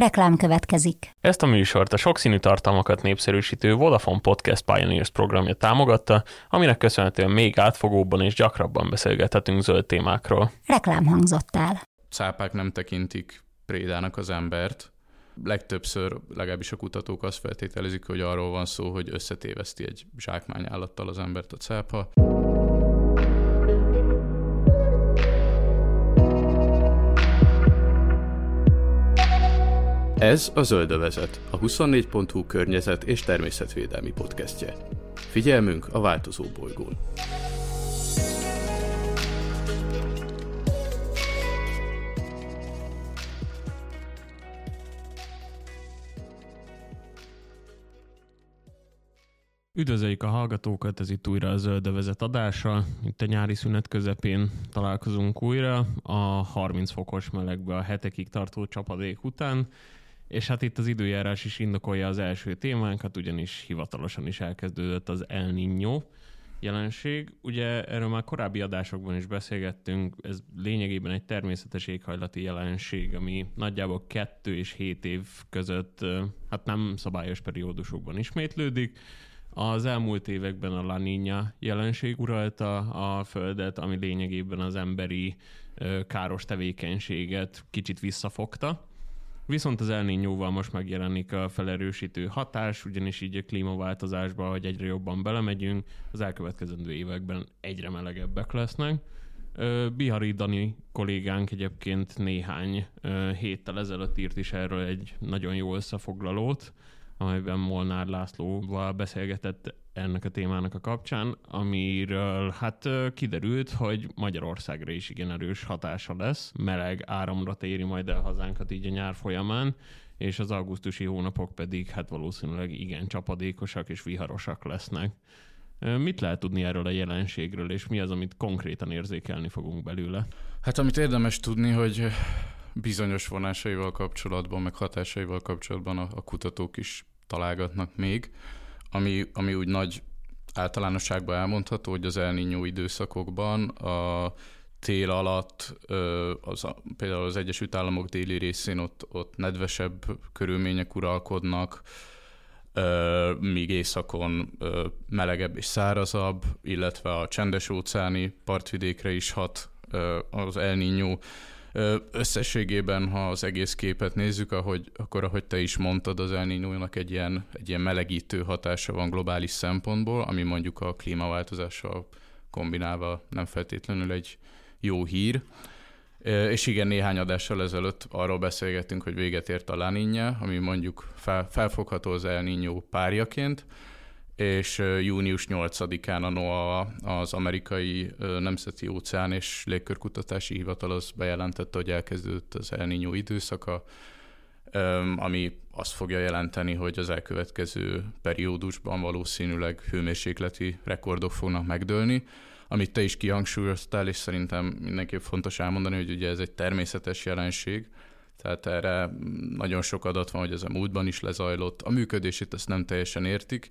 Reklám következik. Ezt a műsort a sokszínű tartalmakat népszerűsítő Vodafone Podcast Pioneers programja támogatta, aminek köszönhetően még átfogóbban és gyakrabban beszélgethetünk zöld témákról. Reklám hangzott el. Cápák nem tekintik prédának az embert. Legtöbbször, legalábbis a kutatók azt feltételezik, hogy arról van szó, hogy összetéveszti egy zsákmányállattal az embert a cápa. Ez a Zöldövezet, a 24.hu környezet és természetvédelmi podcastje. Figyelmünk a változó bolygón. Üdvözöljük a hallgatókat, ez itt újra a Zöldövezet adása. Itt a nyári szünet közepén találkozunk újra, a 30 fokos melegbe a hetekig tartó csapadék után, és hát itt az időjárás is indokolja az első témánkat, ugyanis hivatalosan is elkezdődött az El Niño jelenség. Ugye erről már korábbi adásokban is beszélgettünk, ez lényegében egy természetes éghajlati jelenség, ami nagyjából 2 és 7 év között hát nem szabályos periódusokban ismétlődik. Az elmúlt években a La Niña jelenség uralta a Földet, ami lényegében az emberi káros tevékenységet kicsit visszafogta. Viszont az El most megjelenik a felerősítő hatás, ugyanis így a klímaváltozásba, hogy egyre jobban belemegyünk, az elkövetkezendő években egyre melegebbek lesznek. Bihari Dani kollégánk egyébként néhány héttel ezelőtt írt is erről egy nagyon jó összefoglalót, amelyben Molnár Lászlóval beszélgetett ennek a témának a kapcsán, amiről hát kiderült, hogy Magyarországra is igen erős hatása lesz. Meleg áramra téri majd el hazánkat így a nyár folyamán, és az augusztusi hónapok pedig hát valószínűleg igen csapadékosak és viharosak lesznek. Mit lehet tudni erről a jelenségről, és mi az, amit konkrétan érzékelni fogunk belőle? Hát amit érdemes tudni, hogy bizonyos vonásaival kapcsolatban, meg hatásaival kapcsolatban a, a kutatók is találgatnak még, ami, ami úgy nagy általánosságban elmondható, hogy az El Niño időszakokban a tél alatt, az, például az Egyesült Államok déli részén ott, ott nedvesebb körülmények uralkodnak, míg északon melegebb és szárazabb, illetve a csendes óceáni partvidékre is hat az El Niño Összességében, ha az egész képet nézzük, ahogy, akkor ahogy te is mondtad, az El Niño-nak egy ilyen, egy ilyen melegítő hatása van globális szempontból, ami mondjuk a klímaváltozással kombinálva nem feltétlenül egy jó hír. És igen, néhány adással ezelőtt arról beszélgettünk, hogy véget ért a La Niña, ami mondjuk fel, felfogható az El Niño párjaként, és június 8-án a NOAA, az amerikai Nemzeti Óceán és Légkörkutatási Hivatal az bejelentette, hogy elkezdődött az El Niño időszaka, ami azt fogja jelenteni, hogy az elkövetkező periódusban valószínűleg hőmérsékleti rekordok fognak megdőlni, amit te is kihangsúlyoztál, és szerintem mindenképp fontos elmondani, hogy ugye ez egy természetes jelenség, tehát erre nagyon sok adat van, hogy ez a múltban is lezajlott. A működését ezt nem teljesen értik,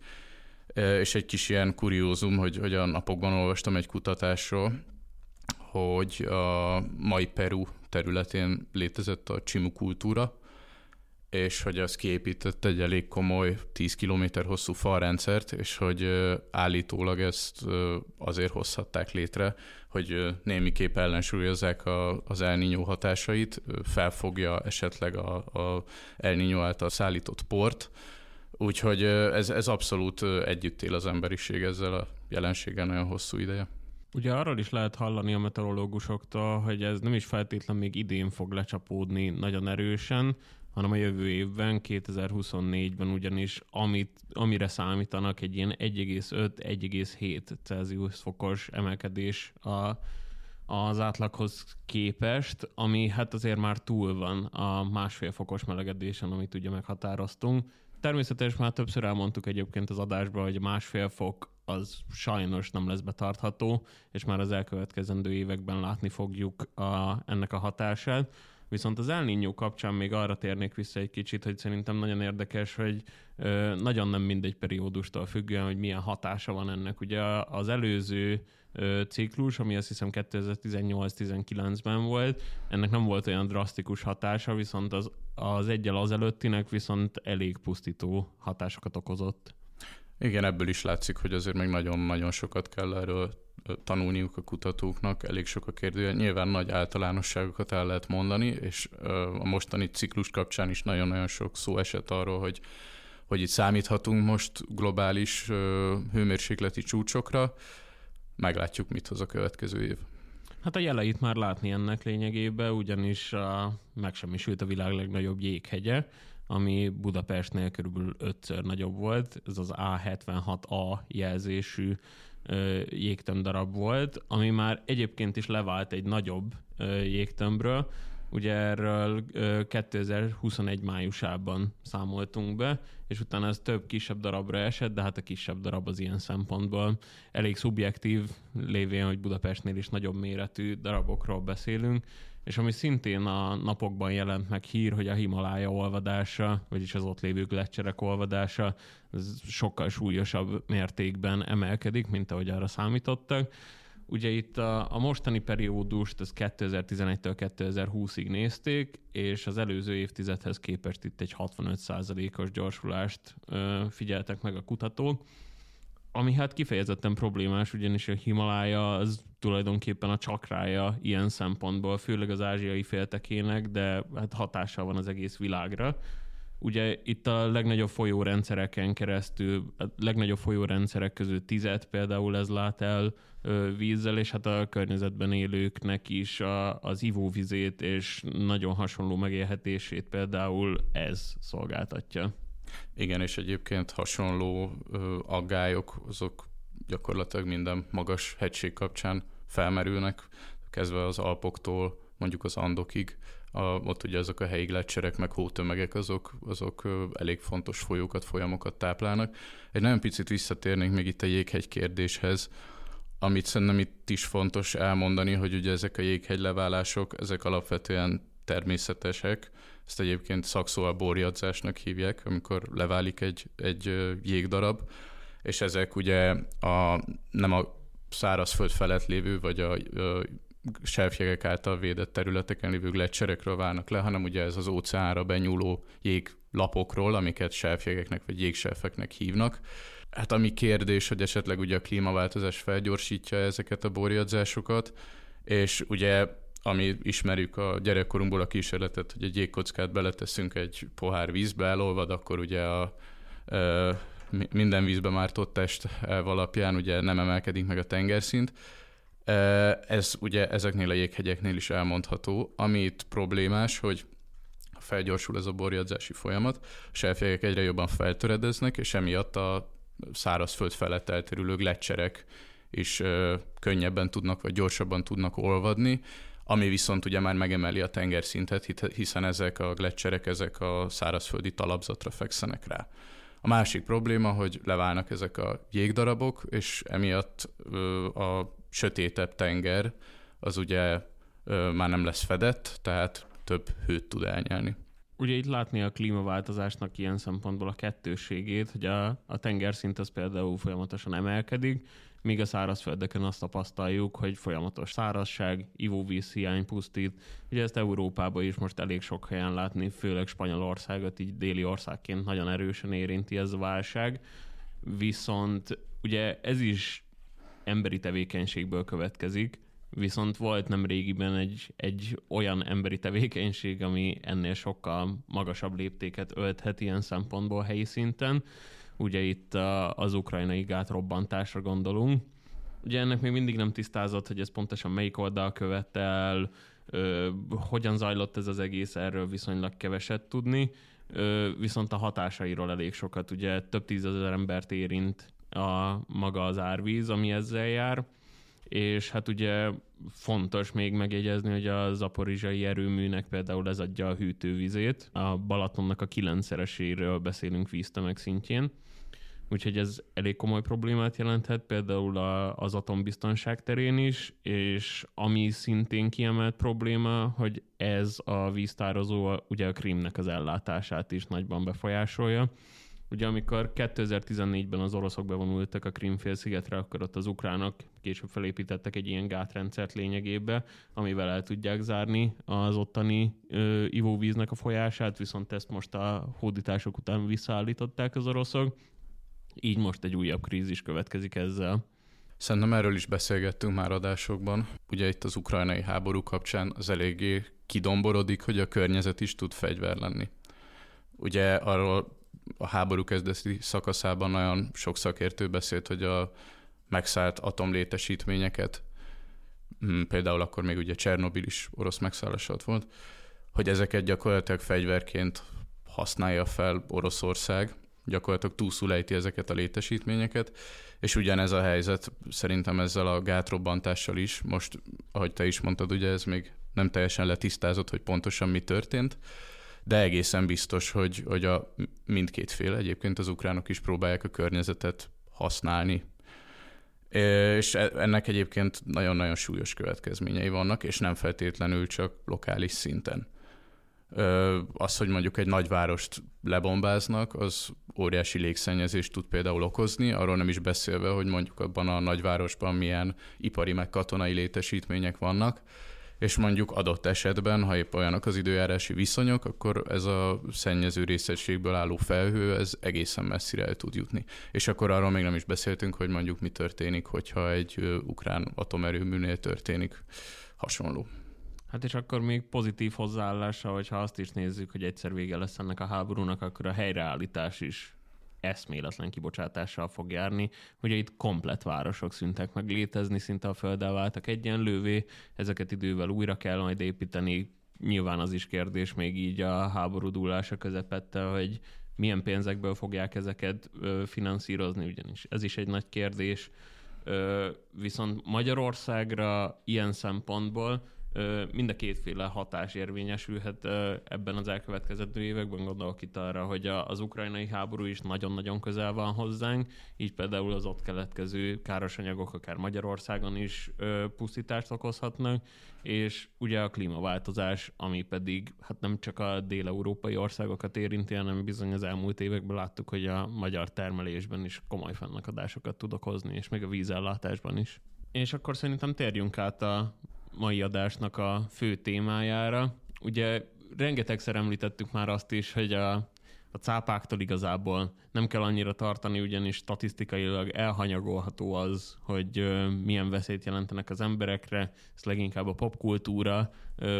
és egy kis ilyen kuriózum, hogy, hogy a napokban olvastam egy kutatásról, hogy a mai Peru területén létezett a csimu kultúra, és hogy az kiépített egy elég komoly 10 km hosszú falrendszert, és hogy állítólag ezt azért hozhatták létre, hogy némiképp ellensúlyozzák az El Niño hatásait, felfogja esetleg a, a El Niño által szállított port, Úgyhogy ez, ez abszolút együtt él az emberiség ezzel a jelenséggel nagyon hosszú ideje. Ugye arról is lehet hallani a meteorológusoktól, hogy ez nem is feltétlen még idén fog lecsapódni nagyon erősen, hanem a jövő évben, 2024-ben ugyanis, amit, amire számítanak egy ilyen 1,5-1,7 Celsius fokos emelkedés a, az átlaghoz képest, ami hát azért már túl van a másfél fokos melegedésen, amit ugye meghatároztunk. Természetesen már többször elmondtuk egyébként az adásban, hogy másfél fok az sajnos nem lesz betartható, és már az elkövetkezendő években látni fogjuk a, ennek a hatását. Viszont az El Niño kapcsán még arra térnék vissza egy kicsit, hogy szerintem nagyon érdekes, hogy nagyon nem mindegy periódustól függően, hogy milyen hatása van ennek. Ugye az előző ciklus, ami azt hiszem 2018-19-ben volt. Ennek nem volt olyan drasztikus hatása, viszont az, az egyel az előttinek viszont elég pusztító hatásokat okozott. Igen, ebből is látszik, hogy azért még nagyon-nagyon sokat kell erről tanulniuk a kutatóknak, elég sok a kérdő. Nyilván nagy általánosságokat el lehet mondani, és a mostani ciklus kapcsán is nagyon-nagyon sok szó esett arról, hogy, hogy itt számíthatunk most globális hőmérsékleti csúcsokra. Meglátjuk, mit hoz a következő év. Hát a jeleit már látni ennek lényegében, ugyanis a, megsemmisült a világ legnagyobb jéghegye, ami Budapestnél körülbelül ötször nagyobb volt. Ez az A76A jelzésű jégtömb volt, ami már egyébként is levált egy nagyobb jégtömbről. Ugye erről 2021 májusában számoltunk be, és utána ez több kisebb darabra esett, de hát a kisebb darab az ilyen szempontból elég szubjektív, lévén, hogy Budapestnél is nagyobb méretű darabokról beszélünk, és ami szintén a napokban jelent meg hír, hogy a Himalája olvadása, vagyis az ott lévő gletszerek olvadása sokkal súlyosabb mértékben emelkedik, mint ahogy arra számítottak. Ugye itt a, a mostani periódust, ez 2011-től 2020-ig nézték, és az előző évtizedhez képest itt egy 65%-os gyorsulást ö, figyeltek meg a kutatók, ami hát kifejezetten problémás, ugyanis a Himalája az tulajdonképpen a csakrája ilyen szempontból, főleg az ázsiai féltekének, de hát hatással van az egész világra. Ugye itt a legnagyobb folyórendszereken keresztül, a legnagyobb folyórendszerek közül tizet például ez lát el vízzel, és hát a környezetben élőknek is a, az ivóvizét és nagyon hasonló megélhetését például ez szolgáltatja. Igen, és egyébként hasonló aggályok, azok gyakorlatilag minden magas hegység kapcsán felmerülnek, kezdve az Alpoktól mondjuk az Andokig, a, ott ugye azok a helyi gletszerek, meg hótömegek, azok, azok elég fontos folyókat, folyamokat táplálnak. Egy nagyon picit visszatérnénk még itt a jéghegy kérdéshez, amit szerintem itt is fontos elmondani, hogy ugye ezek a jéghegyleválások, ezek alapvetően természetesek, ezt egyébként szakszóval borjadzásnak hívják, amikor leválik egy, egy jégdarab, és ezek ugye a, nem a szárazföld felett lévő, vagy a, a selfjegek által védett területeken lévő gletszerekről válnak le, hanem ugye ez az óceánra benyúló jéglapokról, amiket selfjegeknek vagy jégselfeknek hívnak. Hát ami kérdés, hogy esetleg ugye a klímaváltozás felgyorsítja ezeket a borjadzásokat, és ugye ami ismerjük a gyerekkorunkból a kísérletet, hogy egy jégkockát beleteszünk egy pohár vízbe, elolvad, akkor ugye a, a minden vízbe mártott test alapján ugye nem emelkedik meg a tengerszint. Ez ugye ezeknél a jéghegyeknél is elmondható. Ami itt problémás, hogy felgyorsul ez a borjadzási folyamat, a selfjegek egyre jobban feltöredeznek, és emiatt a szárazföld felett elterülő gletszerek is könnyebben tudnak, vagy gyorsabban tudnak olvadni, ami viszont ugye már megemeli a tengerszintet, hiszen ezek a gletszerek, ezek a szárazföldi talapzatra fekszenek rá. A másik probléma, hogy leválnak ezek a jégdarabok, és emiatt a sötétebb tenger az ugye már nem lesz fedett, tehát több hőt tud elnyelni. Ugye itt látni a klímaváltozásnak ilyen szempontból a kettőségét, hogy a, a tengerszint az például folyamatosan emelkedik, míg a szárazföldeken azt tapasztaljuk, hogy folyamatos szárazság, ivóvíz hiány pusztít. Ugye ezt Európában is most elég sok helyen látni, főleg Spanyolországot így déli országként nagyon erősen érinti ez a válság. Viszont ugye ez is emberi tevékenységből következik, viszont volt nem régiben egy, egy olyan emberi tevékenység, ami ennél sokkal magasabb léptéket ölthet ilyen szempontból helyi szinten, Ugye itt az ukrajnai gátrobbantásra gondolunk. Ugye ennek még mindig nem tisztázott, hogy ez pontosan melyik oldal követte el, ö, hogyan zajlott ez az egész, erről viszonylag keveset tudni, ö, viszont a hatásairól elég sokat, ugye több tízezer embert érint a maga az árvíz, ami ezzel jár, és hát ugye fontos még megjegyezni, hogy a zaporizsai erőműnek például ez adja a hűtővizét, a Balatonnak a kilencszereséről beszélünk víztömeg szintjén, úgyhogy ez elég komoly problémát jelenthet, például a, az atombiztonság terén is, és ami szintén kiemelt probléma, hogy ez a víztározó ugye a Krímnek az ellátását is nagyban befolyásolja, Ugye amikor 2014-ben az oroszok bevonultak a Krimfél-szigetre, akkor ott az ukránok később felépítettek egy ilyen gátrendszert lényegébe, amivel el tudják zárni az ottani ö, ivóvíznek a folyását, viszont ezt most a hódítások után visszaállították az oroszok. Így most egy újabb krízis következik ezzel. Szerintem erről is beszélgettünk már adásokban. Ugye itt az ukrajnai háború kapcsán az eléggé kidomborodik, hogy a környezet is tud fegyver lenni. Ugye arról a háború kezdeti szakaszában nagyon sok szakértő beszélt, hogy a megszállt atomlétesítményeket, hm, például akkor még ugye Csernobil is orosz megszállás volt, hogy ezeket gyakorlatilag fegyverként használja fel Oroszország, gyakorlatilag túlszul ezeket a létesítményeket, és ugyanez a helyzet szerintem ezzel a gátrobbantással is. Most, ahogy te is mondtad, ugye ez még nem teljesen letisztázott, hogy pontosan mi történt, de egészen biztos, hogy, hogy a mindkét fél, egyébként az ukránok is próbálják a környezetet használni. És e, ennek egyébként nagyon-nagyon súlyos következményei vannak, és nem feltétlenül csak lokális szinten. Az, hogy mondjuk egy nagyvárost lebombáznak, az óriási légszennyezést tud például okozni, arról nem is beszélve, hogy mondjuk abban a nagyvárosban milyen ipari meg katonai létesítmények vannak, és mondjuk adott esetben, ha épp olyanok az időjárási viszonyok, akkor ez a szennyező részegységből álló felhő, ez egészen messzire el tud jutni. És akkor arról még nem is beszéltünk, hogy mondjuk mi történik, hogyha egy ukrán atomerőműnél történik hasonló. Hát és akkor még pozitív hozzáállása, hogyha azt is nézzük, hogy egyszer vége lesz ennek a háborúnak, akkor a helyreállítás is eszméletlen kibocsátással fog járni. Ugye itt komplet városok szüntek meg létezni, szinte a földdel váltak egyenlővé, ezeket idővel újra kell majd építeni. Nyilván az is kérdés még így a háború dúlása közepette, hogy milyen pénzekből fogják ezeket finanszírozni, ugyanis ez is egy nagy kérdés. Viszont Magyarországra ilyen szempontból mind a kétféle hatás érvényesülhet ebben az elkövetkező években. Gondolok itt arra, hogy az ukrajnai háború is nagyon-nagyon közel van hozzánk, így például az ott keletkező káros anyagok akár Magyarországon is pusztítást okozhatnak, és ugye a klímaváltozás, ami pedig hát nem csak a dél-európai országokat érinti, hanem bizony az elmúlt években láttuk, hogy a magyar termelésben is komoly fennakadásokat tud okozni, és még a vízellátásban is. És akkor szerintem térjünk át a mai adásnak a fő témájára. Ugye rengetegszer említettük már azt is, hogy a, a cápáktól igazából nem kell annyira tartani, ugyanis statisztikailag elhanyagolható az, hogy milyen veszélyt jelentenek az emberekre. Ez leginkább a popkultúra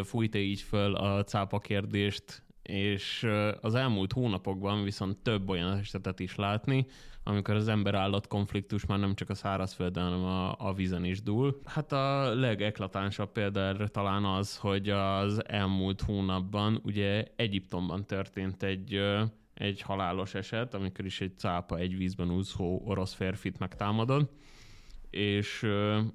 fújta így föl a cápa kérdést, és az elmúlt hónapokban viszont több olyan esetet is látni, amikor az ember-állat konfliktus már nem csak a szárazföldön, hanem a, a vízen is dúl. Hát a legeklatánsabb példa erre talán az, hogy az elmúlt hónapban ugye Egyiptomban történt egy egy halálos eset, amikor is egy cápa egy vízben úszó orosz férfit megtámadott, és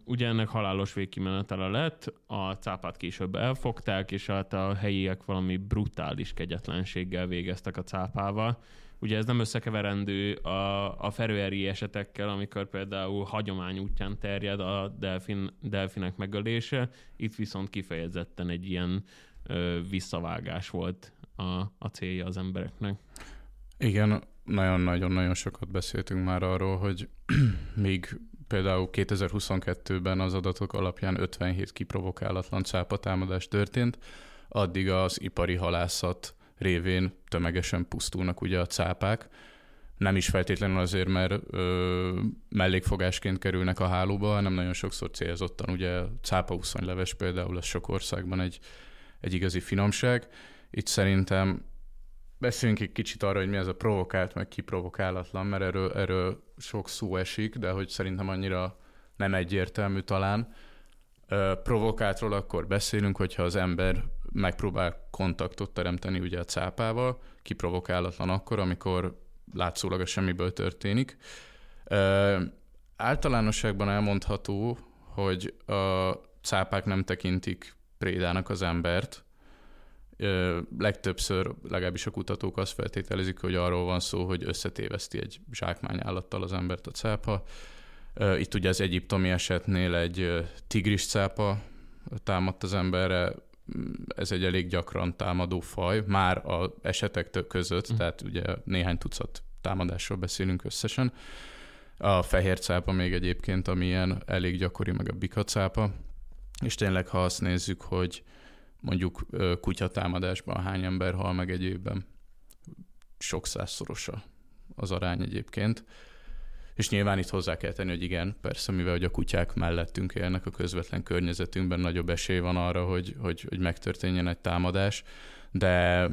ugye ennek halálos végkimenetele lett, a cápát később elfogták, és hát a helyiek valami brutális kegyetlenséggel végeztek a cápával. Ugye ez nem összekeverendő a, a ferőeri esetekkel, amikor például hagyomány útján terjed a delfin, delfinek megölése, itt viszont kifejezetten egy ilyen ö, visszavágás volt a, a célja az embereknek. Igen, nagyon-nagyon-nagyon sokat beszéltünk már arról, hogy még például 2022-ben az adatok alapján 57 kiprovokálatlan cápatámadás történt, addig az ipari halászat révén tömegesen pusztulnak ugye a cápák. Nem is feltétlenül azért, mert ö, mellékfogásként kerülnek a hálóba, hanem nagyon sokszor célzottan. Ugye cápa leves például, az sok országban egy, egy igazi finomság. Itt szerintem beszéljünk egy kicsit arra, hogy mi ez a provokált, meg kiprovokálatlan, mert erről, erről sok szó esik, de hogy szerintem annyira nem egyértelmű talán. Provokáltról akkor beszélünk, hogyha az ember megpróbál kontaktot teremteni ugye a cápával, kiprovokálatlan akkor, amikor látszólag a semmiből történik. Általánosságban elmondható, hogy a cápák nem tekintik prédának az embert, legtöbbször, legalábbis a kutatók azt feltételezik, hogy arról van szó, hogy összetéveszti egy zsákmány állattal az embert a cápa. Itt ugye az egyiptomi esetnél egy tigris cápa támadt az emberre, ez egy elég gyakran támadó faj, már a esetek között, mm. tehát ugye néhány tucat támadásról beszélünk összesen. A fehér cápa még egyébként, ami ilyen elég gyakori, meg a bikacápa. És tényleg, ha azt nézzük, hogy mondjuk kutyatámadásban hány ember hal meg egy évben, sok százszorosa az arány egyébként. És nyilván itt hozzá kell tenni, hogy igen, persze, mivel hogy a kutyák mellettünk élnek a közvetlen környezetünkben, nagyobb esély van arra, hogy, hogy, hogy megtörténjen egy támadás, de,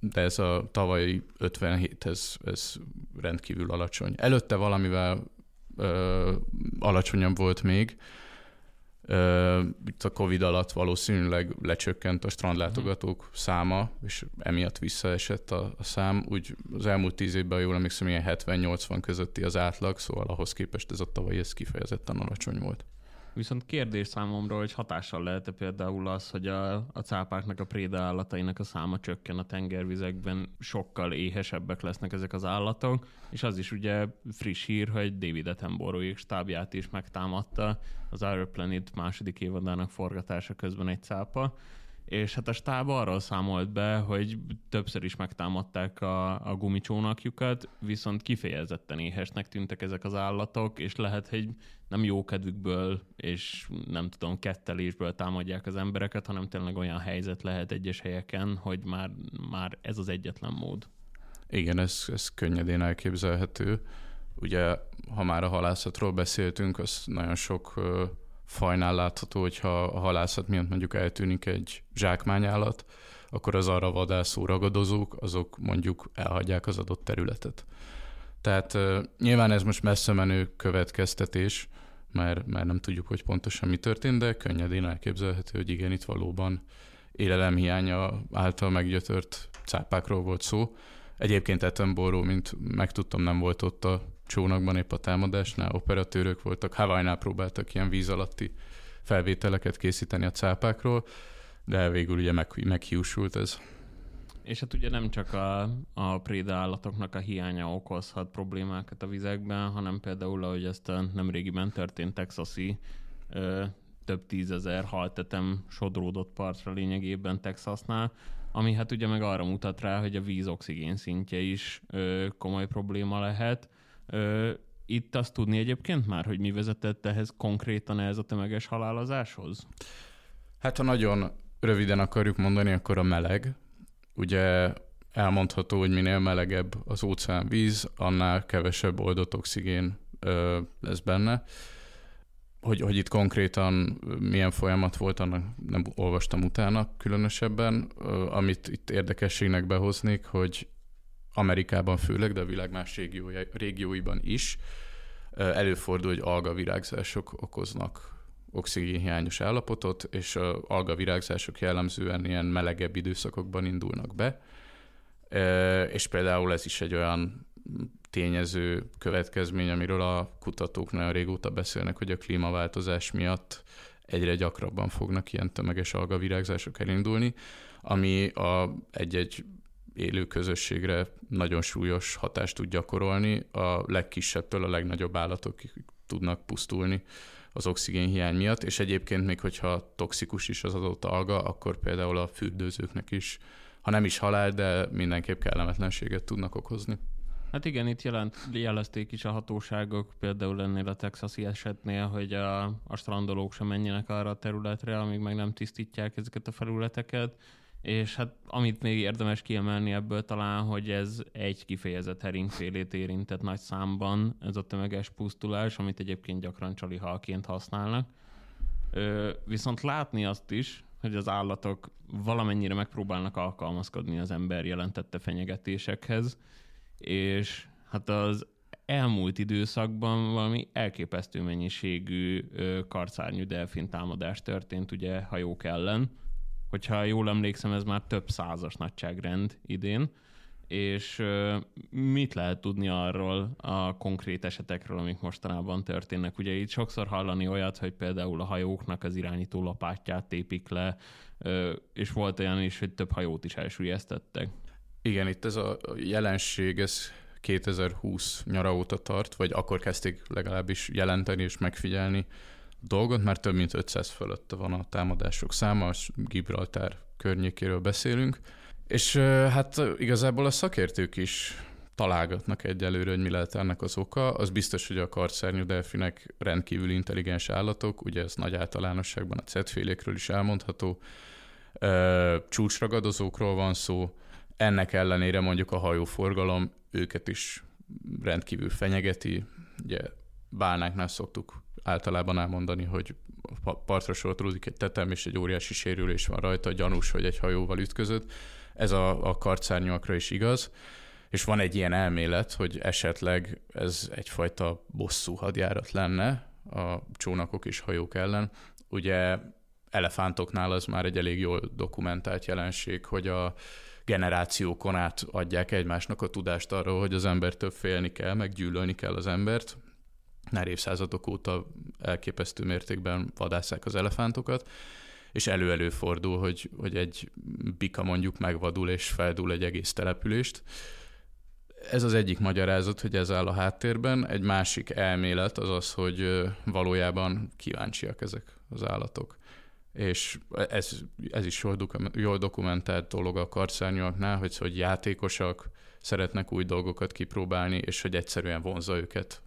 de ez a tavalyi 57, ez, ez rendkívül alacsony. Előtte valamivel ö, alacsonyabb volt még, itt a Covid alatt valószínűleg lecsökkent a strandlátogatók száma, és emiatt visszaesett a, a szám. Úgy az elmúlt tíz évben, jól emlékszem, ilyen 70-80 közötti az átlag, szóval ahhoz képest ez a tavaly ez kifejezetten alacsony volt. Viszont kérdés számomra, hogy hatással lehet-e például az, hogy a, a cápáknak, a préda állatainak a száma csökken a tengervizekben, sokkal éhesebbek lesznek ezek az állatok, és az is ugye friss hír, hogy David Attenborough stábját is megtámadta az Our Planet második évadának forgatása közben egy cápa, és hát a stáb arról számolt be, hogy többször is megtámadták a, a gumicsónakjukat, viszont kifejezetten éhesnek tűntek ezek az állatok, és lehet, hogy nem jó kedvükből és nem tudom, kettelésből támadják az embereket, hanem tényleg olyan helyzet lehet egyes helyeken, hogy már, már ez az egyetlen mód. Igen, ez, ez könnyedén elképzelhető. Ugye, ha már a halászatról beszéltünk, az nagyon sok fajnál látható, hogyha a halászat miatt mondjuk eltűnik egy zsákmányállat, akkor az arra vadászó ragadozók, azok mondjuk elhagyják az adott területet. Tehát nyilván ez most messze menő következtetés, mert, mert nem tudjuk, hogy pontosan mi történt, de könnyedén elképzelhető, hogy igen, itt valóban élelemhiánya által meggyötört cápákról volt szó. Egyébként Ettenboró, mint megtudtam, nem volt ott a csónakban épp a támadásnál, operatőrök voltak, Hawaii-nál próbáltak ilyen víz alatti felvételeket készíteni a cápákról, de végül ugye meg, meghiúsult ez. És hát ugye nem csak a, a préda állatoknak a hiánya okozhat problémákat a vizekben, hanem például, ahogy ezt a nemrégiben történt texasi ö, több tízezer haltetem sodródott partra lényegében Texasnál, ami hát ugye meg arra mutat rá, hogy a víz oxigén szintje is ö, komoly probléma lehet, Ö, itt azt tudni egyébként már, hogy mi vezetett ehhez konkrétan ez a tömeges halálozáshoz? Hát ha nagyon röviden akarjuk mondani, akkor a meleg. Ugye elmondható, hogy minél melegebb az óceán víz, annál kevesebb oldott oxigén ö, lesz benne. Hogy, hogy itt konkrétan milyen folyamat volt, annak nem olvastam utána különösebben. Ö, amit itt érdekességnek behoznék, hogy Amerikában főleg, de a világ más régiója, régióiban is előfordul, hogy algavirágzások okoznak oxigénhiányos állapotot, és a algavirágzások jellemzően ilyen melegebb időszakokban indulnak be, és például ez is egy olyan tényező következmény, amiről a kutatók nagyon régóta beszélnek, hogy a klímaváltozás miatt egyre gyakrabban fognak ilyen tömeges algavirágzások elindulni, ami a egy-egy élő közösségre nagyon súlyos hatást tud gyakorolni. A legkisebbtől a legnagyobb állatok tudnak pusztulni az oxigénhiány miatt, és egyébként még hogyha toxikus is az adott alga, akkor például a fürdőzőknek is, ha nem is halál, de mindenképp kellemetlenséget tudnak okozni. Hát igen, itt jelent, jelezték is a hatóságok, például ennél a texasi esetnél, hogy a, a strandolók sem menjenek arra a területre, amíg meg nem tisztítják ezeket a felületeket és hát amit még érdemes kiemelni ebből talán, hogy ez egy kifejezett heringfélét érintett nagy számban, ez a tömeges pusztulás, amit egyébként gyakran csali halként használnak. Ö, viszont látni azt is, hogy az állatok valamennyire megpróbálnak alkalmazkodni az ember jelentette fenyegetésekhez, és hát az elmúlt időszakban valami elképesztő mennyiségű karcárnyú delfin támadás történt ugye hajók ellen, hogyha jól emlékszem, ez már több százas nagyságrend idén, és mit lehet tudni arról a konkrét esetekről, amik mostanában történnek? Ugye itt sokszor hallani olyat, hogy például a hajóknak az irányító lapátját tépik le, és volt olyan is, hogy több hajót is elsüllyesztettek. Igen, itt ez a jelenség, ez 2020 nyara óta tart, vagy akkor kezdték legalábbis jelenteni és megfigyelni dolgot, mert több mint 500 fölötte van a támadások száma, Gibraltár környékéről beszélünk, és hát igazából a szakértők is találgatnak egyelőre, hogy mi lehet ennek az oka. Az biztos, hogy a kartszárnyú delfinek rendkívül intelligens állatok, ugye ez nagy általánosságban a cetfélékről is elmondható. Csúcsragadozókról van szó, ennek ellenére mondjuk a hajóforgalom őket is rendkívül fenyegeti. Ugye bálnáknál szoktuk általában elmondani, hogy partra sorotlódik egy tetem, és egy óriási sérülés van rajta, gyanús, hogy egy hajóval ütközött. Ez a, a kartszárnyúakra is igaz. És van egy ilyen elmélet, hogy esetleg ez egyfajta bosszú hadjárat lenne a csónakok és hajók ellen. Ugye elefántoknál az már egy elég jól dokumentált jelenség, hogy a generációkon át adják egymásnak a tudást arról, hogy az embertől félni kell, meg gyűlölni kell az embert. Már évszázadok óta elképesztő mértékben vadászák az elefántokat, és elő-elő fordul, hogy, hogy egy bika mondjuk megvadul és feldul egy egész települést. Ez az egyik magyarázat, hogy ez áll a háttérben. Egy másik elmélet az az, hogy valójában kíváncsiak ezek az állatok és ez, ez is jól dokumentált dolog a karszárnyúaknál, hogy, hogy játékosak, szeretnek új dolgokat kipróbálni, és hogy egyszerűen vonza őket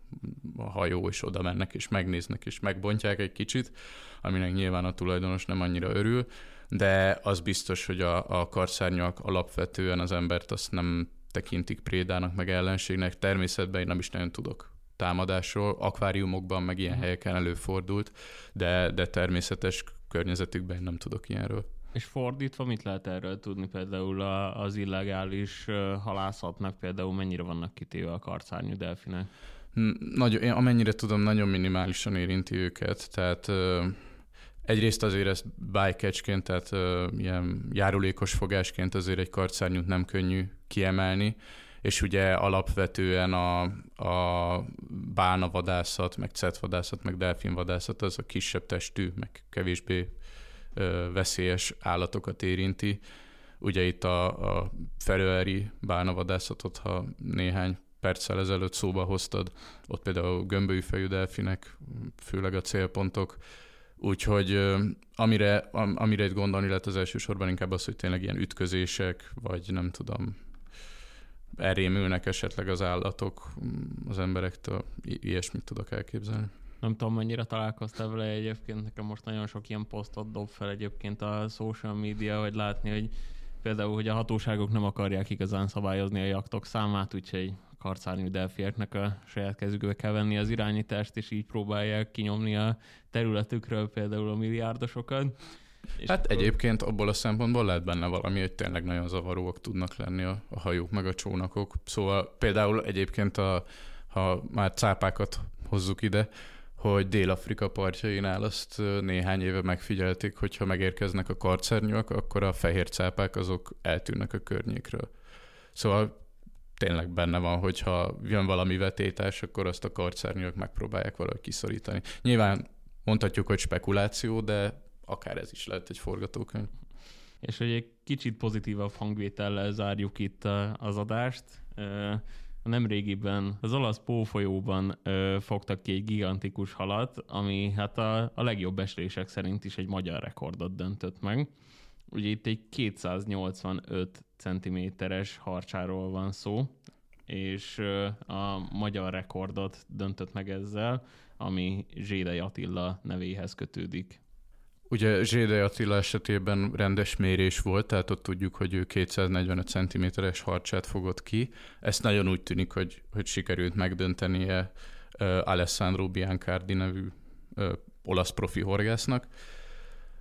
a hajó, és oda mennek, és megnéznek, és megbontják egy kicsit, aminek nyilván a tulajdonos nem annyira örül, de az biztos, hogy a, a karszárnyak alapvetően az embert azt nem tekintik prédának, meg ellenségnek. Természetben én nem is nagyon tudok támadásról, akváriumokban, meg ilyen mhm. helyeken előfordult, de, de természetes környezetükben nem tudok ilyenről. És fordítva mit lehet erről tudni például az illegális halászatnak? Például mennyire vannak kitéve a karcárnyú delfinek? Nagyon, én amennyire tudom, nagyon minimálisan érinti őket, tehát egyrészt azért ezt bycatchként, tehát ilyen járulékos fogásként azért egy karcárnyút nem könnyű kiemelni, és ugye alapvetően a, a bánavadászat, meg cetvadászat, meg delfinvadászat az a kisebb testű, meg kevésbé ö, veszélyes állatokat érinti. Ugye itt a, a feröeri bánavadászatot, ha néhány perccel ezelőtt szóba hoztad, ott például gömbölyű fejű delfinek, főleg a célpontok, Úgyhogy amire, amire itt gondolni lehet az elsősorban inkább az, hogy tényleg ilyen ütközések, vagy nem tudom, elrémülnek esetleg az állatok az emberektől, I- ilyesmit tudok elképzelni. Nem tudom, mennyire találkoztál vele egyébként, nekem most nagyon sok ilyen posztot dob fel egyébként a social media, hogy látni, hogy például, hogy a hatóságok nem akarják igazán szabályozni a jaktok számát, úgyhogy a karcárnyú delfieknek a saját kezükbe kell venni az irányítást, és így próbálják kinyomni a területükről például a milliárdosokat. És hát akkor... egyébként abból a szempontból lehet benne valami, hogy tényleg nagyon zavaróak tudnak lenni a, a hajók meg a csónakok. Szóval például egyébként, a, ha már cápákat hozzuk ide, hogy Dél-Afrika partjainál azt néhány éve megfigyelték, hogy ha megérkeznek a karcernyők, akkor a fehér cápák azok eltűnnek a környékről. Szóval tényleg benne van, hogyha jön valami vetétás, akkor azt a karcernyők megpróbálják valahogy kiszorítani. Nyilván mondhatjuk, hogy spekuláció, de akár ez is lehet egy forgatókönyv. És hogy egy kicsit pozitívabb hangvétellel zárjuk itt az adást. Nemrégiben az olasz Pófolyóban fogtak ki egy gigantikus halat, ami hát a, a legjobb eslések szerint is egy magyar rekordot döntött meg. Ugye itt egy 285 cm-es harcsáról van szó, és a magyar rekordot döntött meg ezzel, ami Zsédei Attila nevéhez kötődik. Ugye Zsédei Attila esetében rendes mérés volt, tehát ott tudjuk, hogy ő 245 cm-es harcsát fogott ki. Ezt nagyon úgy tűnik, hogy, hogy sikerült megdöntenie uh, Alessandro Biancardi nevű olasz profi horgásznak.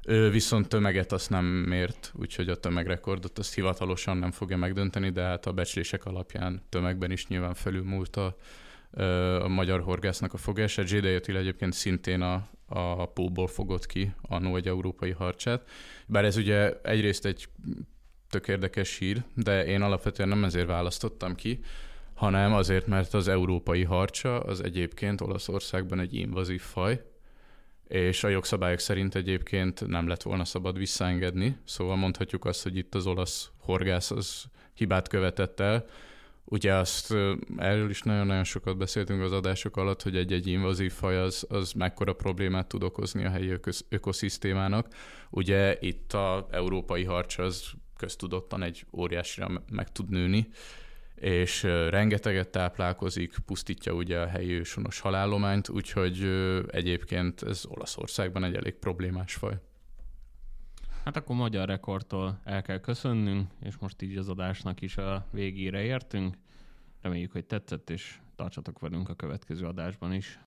Ő viszont tömeget azt nem mért, úgyhogy a tömegrekordot azt hivatalosan nem fogja megdönteni, de hát a becslések alapján tömegben is nyilván felülmúlt a, a magyar horgásznak a fogása. J.D. Attila egyébként szintén a, a pólból fogott ki annó egy európai harcsát. Bár ez ugye egyrészt egy tök érdekes hír, de én alapvetően nem ezért választottam ki, hanem azért, mert az európai harcsa az egyébként Olaszországban egy invazív faj, és a jogszabályok szerint egyébként nem lett volna szabad visszaengedni, szóval mondhatjuk azt, hogy itt az olasz horgász az hibát követett el, Ugye azt erről is nagyon-nagyon sokat beszéltünk az adások alatt, hogy egy-egy invazív faj az, az mekkora problémát tud okozni a helyi ökosz, ökoszisztémának. Ugye itt a európai harcs az köztudottan egy óriásira meg tud nőni, és rengeteget táplálkozik, pusztítja ugye a helyi ősonos halállományt, úgyhogy egyébként ez Olaszországban egy elég problémás faj. Hát akkor magyar rekordtól el kell köszönnünk, és most így az adásnak is a végére értünk. Reméljük, hogy tetszett, és tartsatok velünk a következő adásban is.